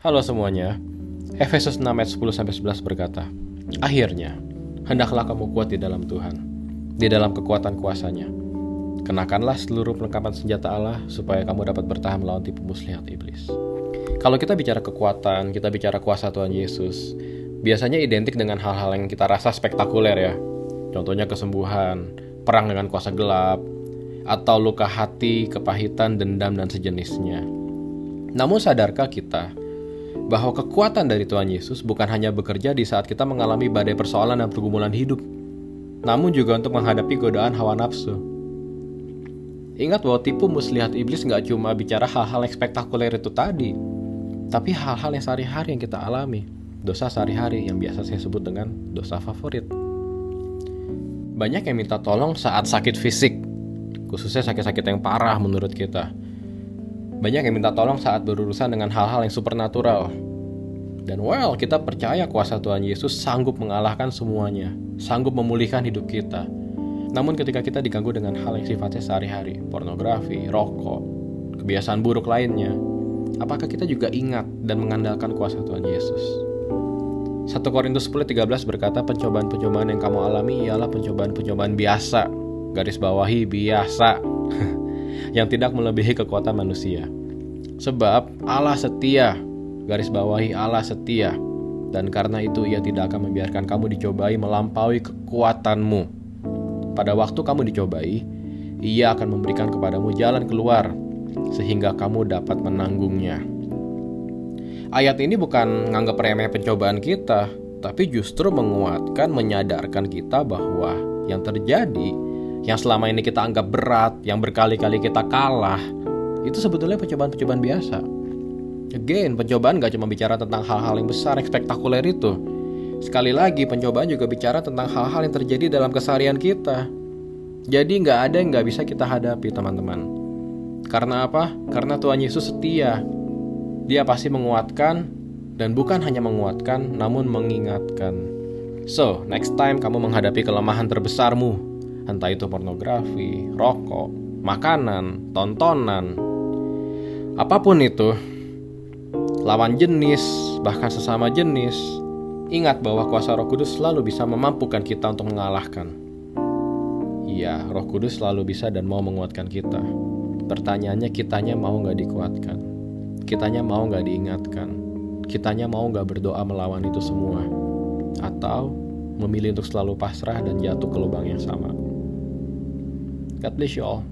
Halo semuanya. Efesus 6 ayat 10 sampai 11 berkata, "Akhirnya, hendaklah kamu kuat di dalam Tuhan, di dalam kekuatan kuasanya. Kenakanlah seluruh perlengkapan senjata Allah supaya kamu dapat bertahan melawan tipu muslihat iblis." Kalau kita bicara kekuatan, kita bicara kuasa Tuhan Yesus, biasanya identik dengan hal-hal yang kita rasa spektakuler ya. Contohnya kesembuhan, perang dengan kuasa gelap, atau luka hati, kepahitan, dendam, dan sejenisnya. Namun sadarkah kita bahwa kekuatan dari Tuhan Yesus bukan hanya bekerja di saat kita mengalami badai persoalan dan pergumulan hidup, namun juga untuk menghadapi godaan hawa nafsu. Ingat bahwa tipu muslihat iblis nggak cuma bicara hal-hal yang spektakuler itu tadi, tapi hal-hal yang sehari-hari yang kita alami, dosa sehari-hari yang biasa saya sebut dengan dosa favorit. Banyak yang minta tolong saat sakit fisik, khususnya sakit-sakit yang parah menurut kita banyak yang minta tolong saat berurusan dengan hal-hal yang supernatural. Dan well, kita percaya kuasa Tuhan Yesus sanggup mengalahkan semuanya, sanggup memulihkan hidup kita. Namun ketika kita diganggu dengan hal yang sifatnya sehari-hari, pornografi, rokok, kebiasaan buruk lainnya, apakah kita juga ingat dan mengandalkan kuasa Tuhan Yesus? 1 Korintus 10:13 berkata pencobaan-pencobaan yang kamu alami ialah pencobaan-pencobaan biasa. Garis bawahi biasa. yang tidak melebihi kekuatan manusia. Sebab Allah setia, garis bawahi Allah setia, dan karena itu ia tidak akan membiarkan kamu dicobai melampaui kekuatanmu. Pada waktu kamu dicobai, ia akan memberikan kepadamu jalan keluar, sehingga kamu dapat menanggungnya. Ayat ini bukan menganggap remeh pencobaan kita, tapi justru menguatkan, menyadarkan kita bahwa yang terjadi yang selama ini kita anggap berat, yang berkali-kali kita kalah, itu sebetulnya pencobaan-pencobaan biasa. Again, pencobaan gak cuma bicara tentang hal-hal yang besar, yang spektakuler itu. Sekali lagi, pencobaan juga bicara tentang hal-hal yang terjadi dalam keseharian kita. Jadi nggak ada yang nggak bisa kita hadapi, teman-teman. Karena apa? Karena Tuhan Yesus setia. Dia pasti menguatkan, dan bukan hanya menguatkan, namun mengingatkan. So, next time kamu menghadapi kelemahan terbesarmu, entah itu pornografi, rokok, makanan, tontonan, apa pun itu, lawan jenis, bahkan sesama jenis, ingat bahwa kuasa Roh Kudus selalu bisa memampukan kita untuk mengalahkan. Iya, Roh Kudus selalu bisa dan mau menguatkan kita. Pertanyaannya, kitanya mau nggak dikuatkan? Kitanya mau nggak diingatkan? Kitanya mau nggak berdoa melawan itu semua? Atau memilih untuk selalu pasrah dan jatuh ke lubang yang sama? God bless you all.